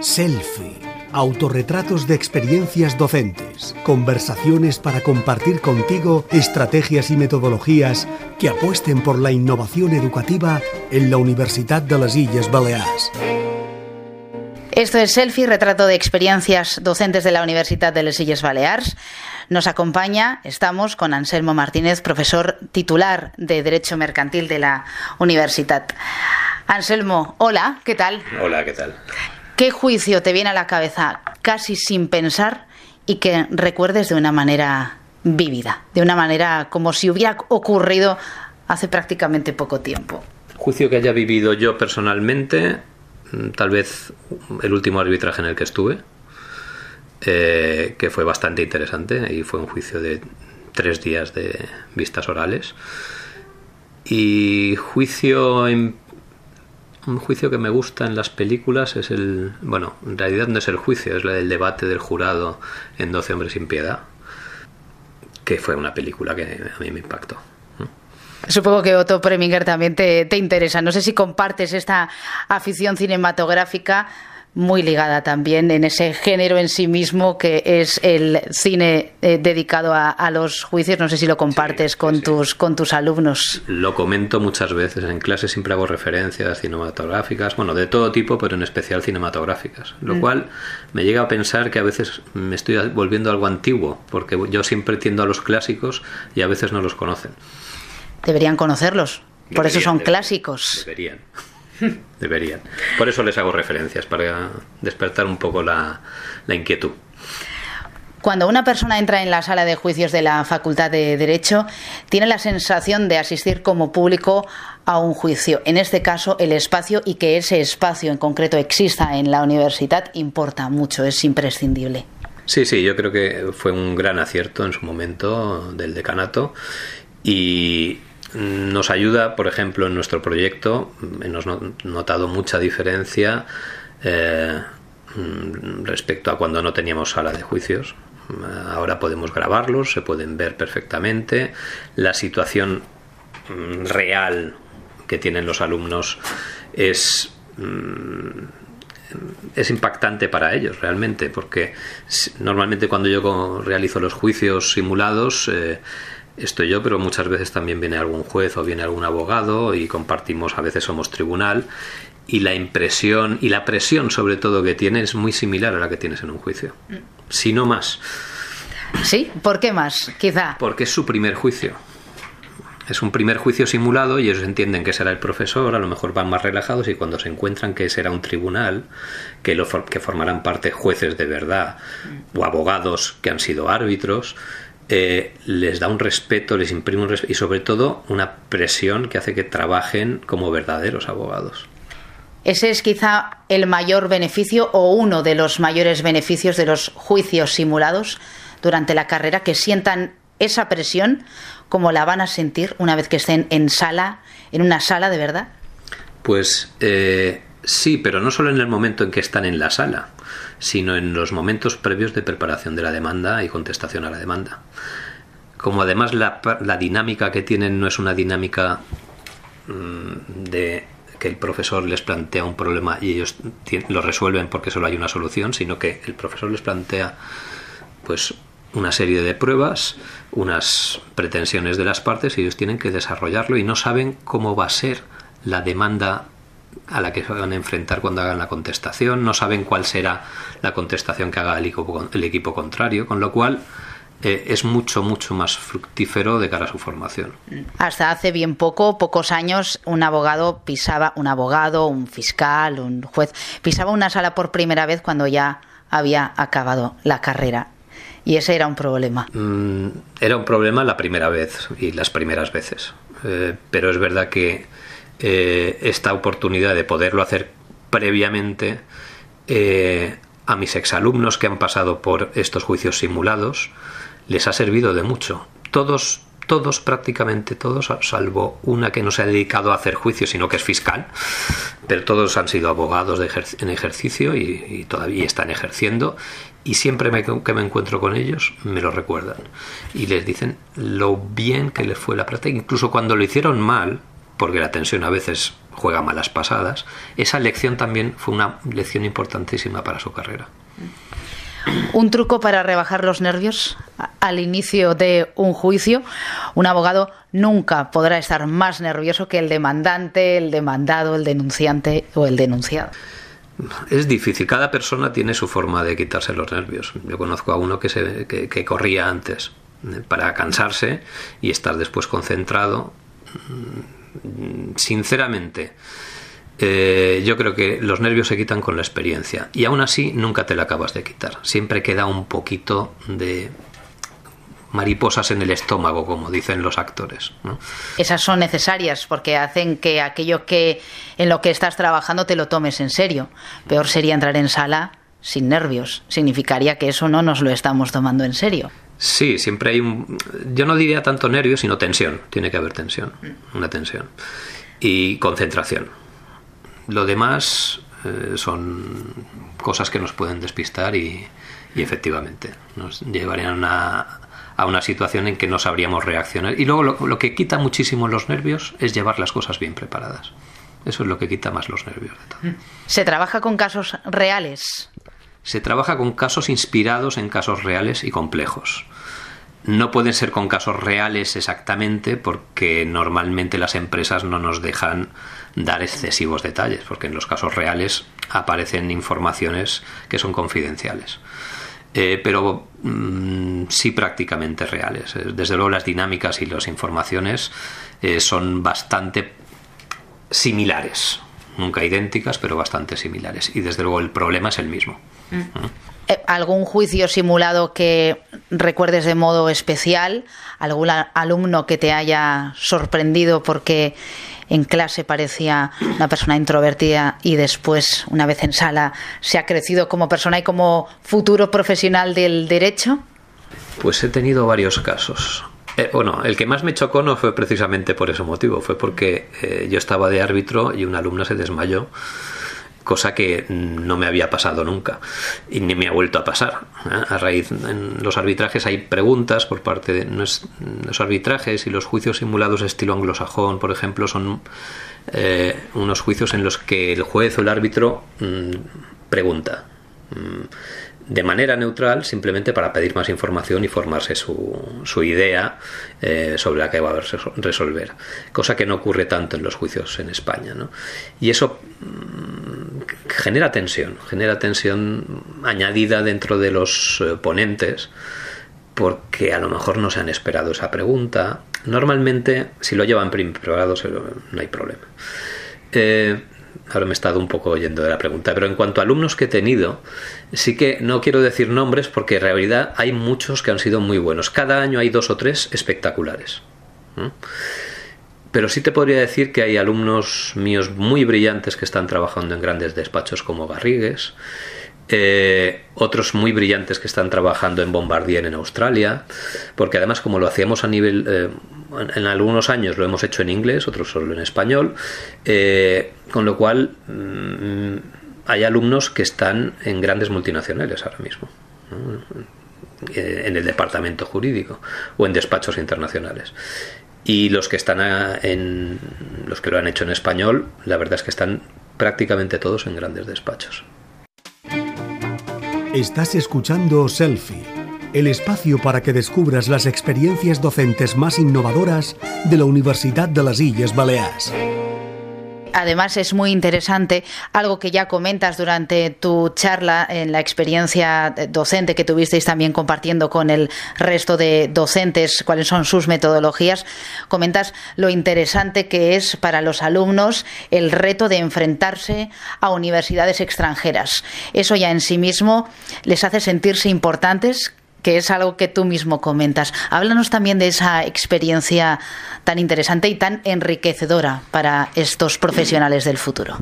Selfie. Autorretratos de experiencias docentes. Conversaciones para compartir contigo estrategias y metodologías que apuesten por la innovación educativa en la Universidad de las Islas Baleares. Esto es Selfie, retrato de experiencias docentes de la Universidad de las Illes Baleares. Nos acompaña, estamos con Anselmo Martínez, profesor titular de Derecho Mercantil de la Universidad. Anselmo, hola, ¿qué tal? Hola, ¿qué tal? ¿Qué juicio te viene a la cabeza casi sin pensar y que recuerdes de una manera vívida, de una manera como si hubiera ocurrido hace prácticamente poco tiempo? Juicio que haya vivido yo personalmente, mm, tal vez el último arbitraje en el que estuve, eh, que fue bastante interesante y fue un juicio de tres días de vistas orales. Y juicio en un juicio que me gusta en las películas es el. Bueno, en realidad no es el juicio, es el debate del jurado en 12 Hombres sin Piedad, que fue una película que a mí me impactó. Supongo que Otto Preminger también te, te interesa. No sé si compartes esta afición cinematográfica muy ligada también en ese género en sí mismo que es el cine eh, dedicado a, los juicios. No sé si lo compartes con, Tus, con tus alumnos. Lo comento muchas veces. En clase siempre hago referencias cinematográficas, bueno, de todo tipo, pero en especial cinematográficas. Lo mm. cual me llega a pensar que a veces me estoy volviendo algo antiguo, porque yo siempre tiendo a los clásicos y a veces no los conocen. Deberían conocerlos. Por eso son clásicos. Deberían. Deberían. Por eso les hago referencias, para despertar un poco la, inquietud. Cuando una persona entra en la sala de juicios de la Facultad de Derecho, tiene la sensación de asistir como público a un juicio. En este caso, el espacio y que ese espacio en concreto exista en la universidad importa mucho, es imprescindible. Sí, sí, yo creo que fue un gran acierto en su momento del decanato y nos ayuda, por ejemplo, en nuestro proyecto, hemos notado mucha diferencia eh, respecto a cuando no teníamos sala de juicios. Ahora podemos grabarlos, se pueden ver perfectamente. La situación mm, real que tienen los alumnos es mm, impactante para ellos realmente, porque normalmente cuando yo realizo los juicios simulados, eh, estoy yo, pero muchas veces también viene algún juez o viene algún abogado y compartimos, a veces somos tribunal y la impresión y la presión sobre todo que tiene es muy similar a la que tienes en un juicio, mm. si no más. ¿Sí? ¿Por qué más? Quizá. Porque es su primer juicio. Es un primer juicio simulado y ellos entienden que será el profesor, a lo mejor van más relajados y cuando se encuentran que será un tribunal, que, lo, que formarán parte jueces de verdad mm. o abogados que han sido árbitros, eh, les da un respeto, les imprime un respeto y sobre todo una presión que hace que trabajen como verdaderos abogados. Ese es quizá el mayor beneficio o uno de los mayores beneficios de los juicios simulados durante la carrera, que sientan esa presión como la van a sentir una vez que estén en sala, en una sala de verdad. Pues eh, sí, pero no solo en el momento en que están en la sala, sino en los momentos previos de preparación de la demanda y contestación a la demanda. Como además la, dinámica que tienen no es una dinámica mm, de que el profesor les plantea un problema y ellos lo resuelven porque solo hay una solución, sino que el profesor les plantea pues una serie de pruebas, unas pretensiones de las partes y ellos tienen que desarrollarlo y no saben cómo va a ser la demanda a la que se van a enfrentar cuando hagan la contestación, no saben cuál será la contestación que haga el equipo, el equipo contrario, con lo cual eh, es mucho, mucho más fructífero de cara a su formación. Hasta hace bien poco, pocos años, un abogado pisaba, un abogado, un fiscal, un juez, pisaba una sala por primera vez cuando ya había acabado la carrera. Y ese era un problema. Mm, era un problema la primera vez y las primeras veces. Eh, pero es verdad que eh, esta oportunidad de poderlo hacer previamente eh, a mis exalumnos que han pasado por estos juicios simulados les ha servido de mucho. Todos, todos, prácticamente todos, salvo una que no se ha dedicado a hacer juicios, sino que es fiscal, pero todos han sido abogados en ejercicio y, todavía están ejerciendo y siempre que me encuentro con ellos me lo recuerdan y les dicen lo bien que les fue la práctica, incluso cuando lo hicieron mal, porque la tensión a veces juega malas pasadas. Esa lección también fue una lección importantísima para su carrera. Un truco para rebajar los nervios al inicio de un juicio. Un abogado nunca podrá estar más nervioso que el demandante, el demandado, el denunciante o el denunciado. Es difícil, cada persona tiene su forma de quitarse los nervios. Yo conozco a uno que, se, que, corría antes eh, para cansarse y estar después concentrado. Mm, sinceramente, eh, yo creo que los nervios se quitan con la experiencia y aún así nunca te la acabas de quitar. Siempre queda un poquito de mariposas en el estómago, como dicen los actores. Esas son necesarias porque hacen que aquello que en lo que estás trabajando te lo tomes en serio. Peor sería entrar en sala sin nervios. Significaría que eso no nos lo estamos tomando en serio. Sí, siempre hay un... Yo no diría tanto nervios, sino tensión. Tiene que haber tensión, una tensión. Y concentración lo demás eh, son cosas que nos pueden despistar y, efectivamente nos llevarían a, una situación en que no sabríamos reaccionar. Y luego lo, que quita muchísimo los nervios es llevar las cosas bien preparadas. Eso es lo que quita más los nervios ¿Se trabaja con casos reales? Se trabaja con casos inspirados en casos reales y complejos. No pueden ser con casos reales exactamente porque normalmente las empresas no nos dejan dar excesivos detalles, porque en los casos reales aparecen informaciones que son confidenciales. Eh, pero mm, sí prácticamente reales. Eh, desde luego las dinámicas y las informaciones eh, son bastante similares, nunca idénticas, pero bastante similares. Y desde luego el problema es el mismo. Mm. ¿Algún juicio simulado que recuerdes de modo especial? ¿Algún alumno que te haya sorprendido porque en clase parecía una persona introvertida y después, una vez en sala, se ha crecido como persona y como futuro profesional del derecho? Pues he tenido varios casos. Eh, bueno, el que más me chocó no fue precisamente por ese motivo, fue porque eh, yo estaba de árbitro y una alumna se desmayó cosa que no me había pasado nunca y ni me ha vuelto a pasar. ¿eh? A raíz en los arbitrajes hay preguntas por parte de los arbitrajes y los juicios simulados estilo anglosajón, por ejemplo, son unos juicios en los que el juez o el árbitro mm, pregunta. De manera neutral, simplemente para pedir más información y formarse su, su idea eh, sobre la que va a resolver. Cosa que no ocurre tanto en los juicios en España. ¿no? Y eso mm, genera tensión, genera tensión añadida dentro de los eh, ponentes porque a lo mejor no se han esperado esa pregunta. Normalmente, si lo llevan preparado, no hay problema. Eh, ahora me he estado un poco oyendo de la pregunta, pero en cuanto a alumnos que he tenido, sí que no quiero decir nombres porque en realidad hay muchos que han sido muy buenos. Cada año hay dos o tres espectaculares. Pero sí te podría decir que hay alumnos míos muy brillantes que están trabajando en grandes despachos como Garrigues, eh, otros muy brillantes que están trabajando en Bombardier en Australia, porque además como lo hacíamos a nivel, eh, en algunos años lo hemos hecho en inglés, otros solo en español, eh, con lo cual mm, hay alumnos que están en grandes multinacionales ahora mismo. en el departamento jurídico o en despachos internacionales y los que están en los que lo han hecho en español la verdad es que están prácticamente todos en grandes despachos Estás escuchando Selfie, el espacio para que descubras las experiencias docentes más innovadoras de la Universidad de las Islas Baleares. Además es muy interesante algo que ya comentas durante tu charla en la experiencia docente que tuvisteis también compartiendo con el resto de docentes, cuáles son sus metodologías. Comentas lo interesante que es para los alumnos el reto de enfrentarse a universidades extranjeras. Eso ya en sí mismo les hace sentirse importantes, que es algo que tú mismo comentas. Háblanos también de esa experiencia tan interesante y tan enriquecedora para estos profesionales del futuro.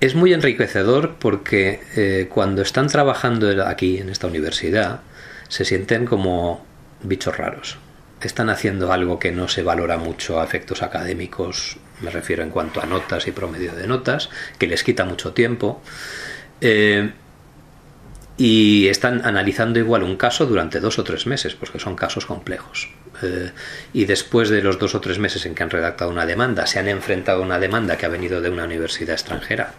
Es muy enriquecedor porque eh, cuando están trabajando aquí en esta universidad se sienten como bichos raros. Están haciendo algo que no se valora mucho a efectos académicos, me refiero en cuanto a notas y promedio de notas, que les quita mucho tiempo. Eh, y están analizando igual un caso durante dos o tres meses, porque son casos complejos. eh, y después de los dos o tres meses en que han redactado una demanda, se han enfrentado a una demanda que ha venido de una universidad extranjera.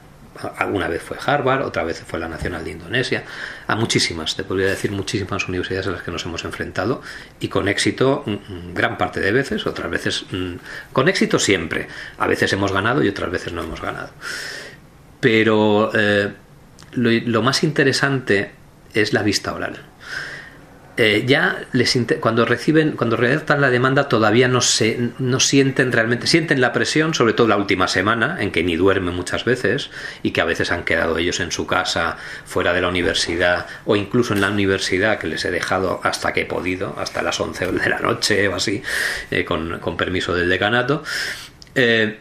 Alguna vez fue Harvard, otra vez fue la Nacional de Indonesia, a muchísimas, te podría decir muchísimas universidades a las que nos hemos enfrentado y con éxito mm, mm, gran parte de veces, otras veces mm, con éxito siempre. A veces hemos ganado y otras veces no hemos ganado. Pero eh, lo más interesante es la vista oral eh, ya les cuando reciben, cuando redactan la demanda todavía no se, no sienten realmente, sienten la presión, sobre todo la última semana, en que ni duermen muchas veces y que a veces han quedado ellos en su casa, fuera de la universidad o incluso en la universidad que les he dejado hasta que he podido, hasta las 11 de la noche o así, eh, con, permiso del decanato. Eh,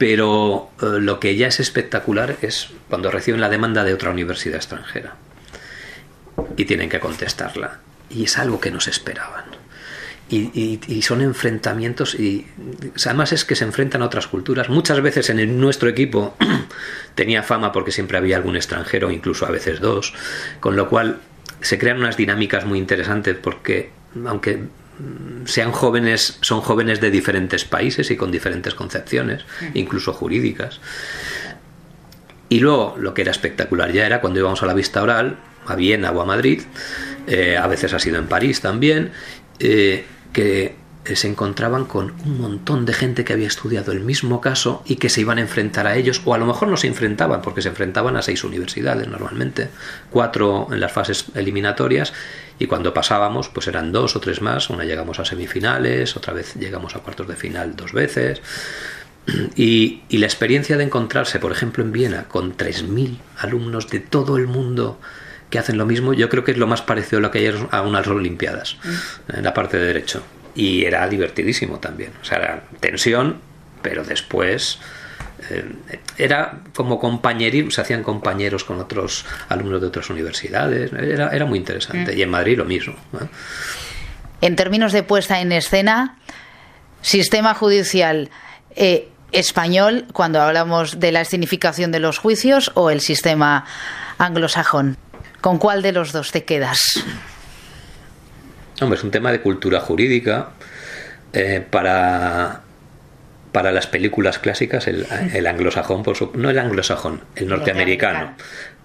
pero lo que ya es espectacular es cuando reciben la demanda de otra universidad extranjera y tienen que contestarla y es algo que no se esperaban. Y, son enfrentamientos y además es que se enfrentan a otras culturas. Muchas veces en nuestro equipo tenía fama porque siempre había algún extranjero, incluso a veces dos, con lo cual se crean unas dinámicas muy interesantes porque aunque sean jóvenes, son jóvenes de diferentes países y con diferentes concepciones, incluso jurídicas. Y luego lo que era espectacular ya era cuando íbamos a la vista oral, a Viena o a Madrid, eh, a veces ha sido en París también, eh, que se encontraban con un montón de gente que había estudiado el mismo caso y que se iban a enfrentar a ellos, o a lo mejor no se enfrentaban, porque se enfrentaban a seis universidades normalmente, cuatro en las fases eliminatorias, y cuando pasábamos, pues eran dos o tres más, una llegamos a semifinales, otra vez llegamos a cuartos de final dos veces. Y, y la experiencia de encontrarse, por ejemplo, en Viena, con 3.000 alumnos de todo el mundo, que hacen lo mismo, yo creo que es lo más parecido a lo que hay a unas Olimpiadas, mm. en la parte de derecho. Y era divertidísimo también. O sea, era tensión, pero después eh, era como compañerismo, se hacían compañeros con otros alumnos de otras universidades, era, era muy interesante. Mm. Y en Madrid lo mismo. En términos de puesta en escena, sistema judicial. Eh, español cuando hablamos de la escenificación de los juicios o el sistema anglosajón? ¿Con cuál de los dos te quedas? Hombre, es un tema de cultura jurídica. Eh, para, para las películas clásicas, el, anglosajón, por no el anglosajón, el norteamericano,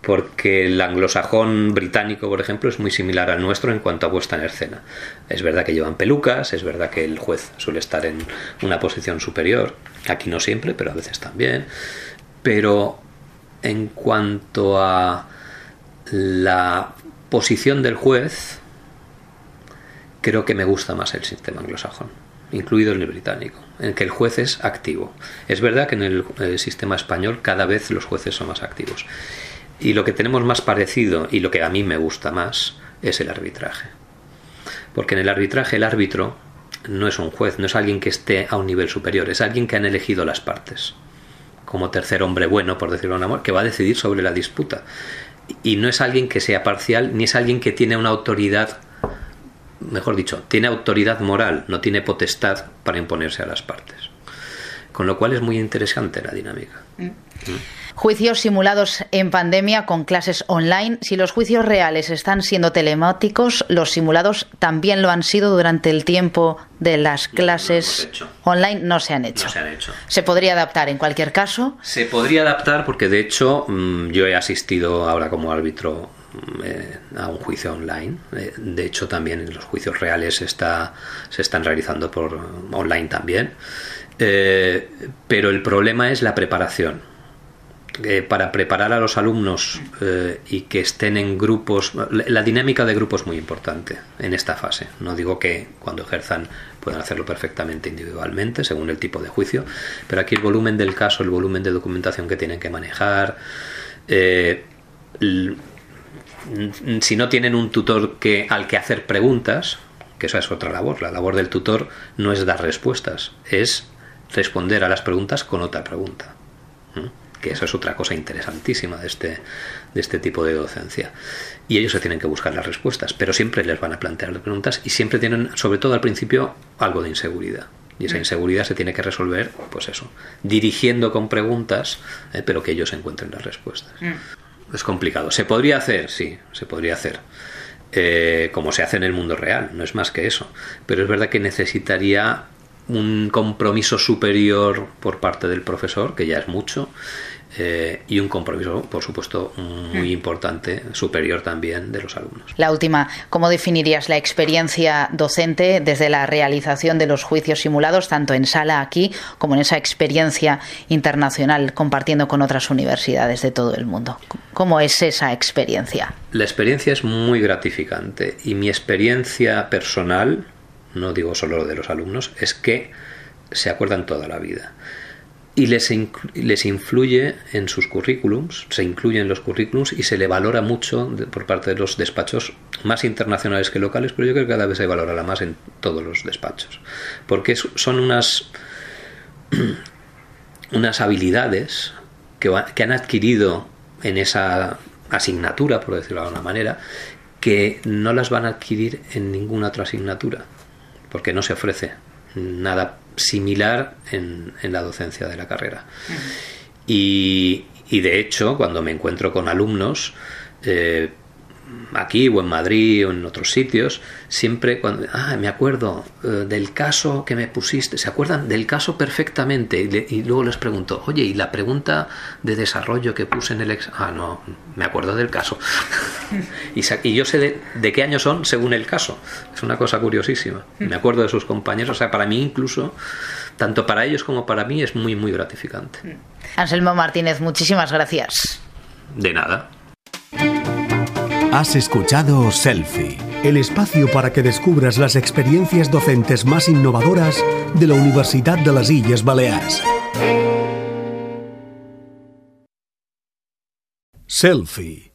porque el anglosajón británico, por ejemplo, es muy similar al nuestro en cuanto a puesta en escena. Es verdad que llevan pelucas, es verdad que el juez suele estar en una posición superior, aquí no siempre, pero a veces también, pero en cuanto a la posición del juez, creo que me gusta más el sistema anglosajón, incluido el británico, en que el juez es activo. Es verdad que en el, sistema español cada vez los jueces son más activos. Y lo que tenemos más parecido y lo que a mí me gusta más es el arbitraje. Porque en el arbitraje el árbitro no es un juez, no es alguien que esté a un nivel superior, es alguien que han elegido las partes como tercer hombre bueno, por decirlo de una que va a decidir sobre la disputa y no es alguien que sea parcial, ni es alguien que tiene una autoridad, mejor dicho, tiene autoridad moral, no tiene potestad para imponerse a las partes. Con lo cual es muy interesante la dinámica. Mm. Juicios simulados en pandemia con clases online. Si los juicios reales están siendo telemáticos, los simulados también lo han sido durante el tiempo de las clases online. No se han hecho. No se han hecho. ¿Se podría adaptar en cualquier caso? Se podría adaptar porque de hecho mm, yo he asistido ahora como árbitro mm, eh, a un juicio online. Eh, de hecho, también los juicios reales está, se están realizando por online también. Eh, pero el problema es la preparación eh, para preparar a los alumnos eh, y que estén en grupos, la dinámica de grupo es muy importante en esta fase. No digo que cuando ejerzan puedan hacerlo perfectamente individualmente, según el tipo de juicio, pero aquí el volumen del caso, el volumen de documentación que tienen que manejar, eh, si no tienen un tutor que, al que hacer preguntas, que esa es otra labor, la labor del tutor no es dar respuestas, es responder a las preguntas con otra pregunta que eso es otra cosa interesantísima de este, de este tipo de docencia. Y ellos se tienen que buscar las respuestas, pero siempre les van a plantear las preguntas y siempre tienen, sobre todo al principio, algo de inseguridad. Y esa mm. inseguridad se tiene que resolver, pues eso, dirigiendo con preguntas, eh, pero que ellos encuentren las respuestas. Mm. Es complicado. ¿Se podría hacer? Sí, se podría hacer. eh, como se hace en el mundo real, no es más que eso. Pero es verdad que necesitaría un compromiso superior por parte del profesor, que ya es mucho, eh, y un compromiso, por supuesto, muy mm. importante, superior también de los alumnos. La última, ¿cómo definirías la experiencia docente desde la realización de los juicios simulados, tanto en sala aquí como en esa experiencia internacional compartiendo con otras universidades de todo el mundo? ¿Cómo es esa experiencia? La experiencia es muy gratificante y mi experiencia personal, no digo solo de los alumnos, es que se acuerdan toda la vida. Y les, les influye en sus currículums, se incluye en los currículums y se le valora mucho por parte de los despachos más internacionales que locales, pero yo creo que cada vez se valorará más en todos los despachos, porque son unas, unas habilidades que, que han adquirido en esa asignatura, por decirlo de alguna manera, que no las van a adquirir en ninguna otra asignatura, porque no se ofrece nada similar en, en la docencia de la carrera. y, y, de hecho, cuando me encuentro con alumnos, eh, aquí o en Madrid o en otros sitios, siempre cuando, ah, me acuerdo eh, del caso que me pusiste, se acuerdan del caso perfectamente y, luego les pregunto, oye, ¿y la pregunta de desarrollo que puse en el ex? Ah, no, me acuerdo del caso. y, y, yo sé de, qué año son según el caso. Es una cosa curiosísima. Me acuerdo de sus compañeros, o sea, para mí incluso, tanto para ellos como para mí, es muy, muy gratificante. Anselmo Martínez, muchísimas gracias. De nada. Has escuchado Selfie, el espacio para que descubras las experiencias docentes más innovadoras de la Universidad de las Illes Baleares. Selfie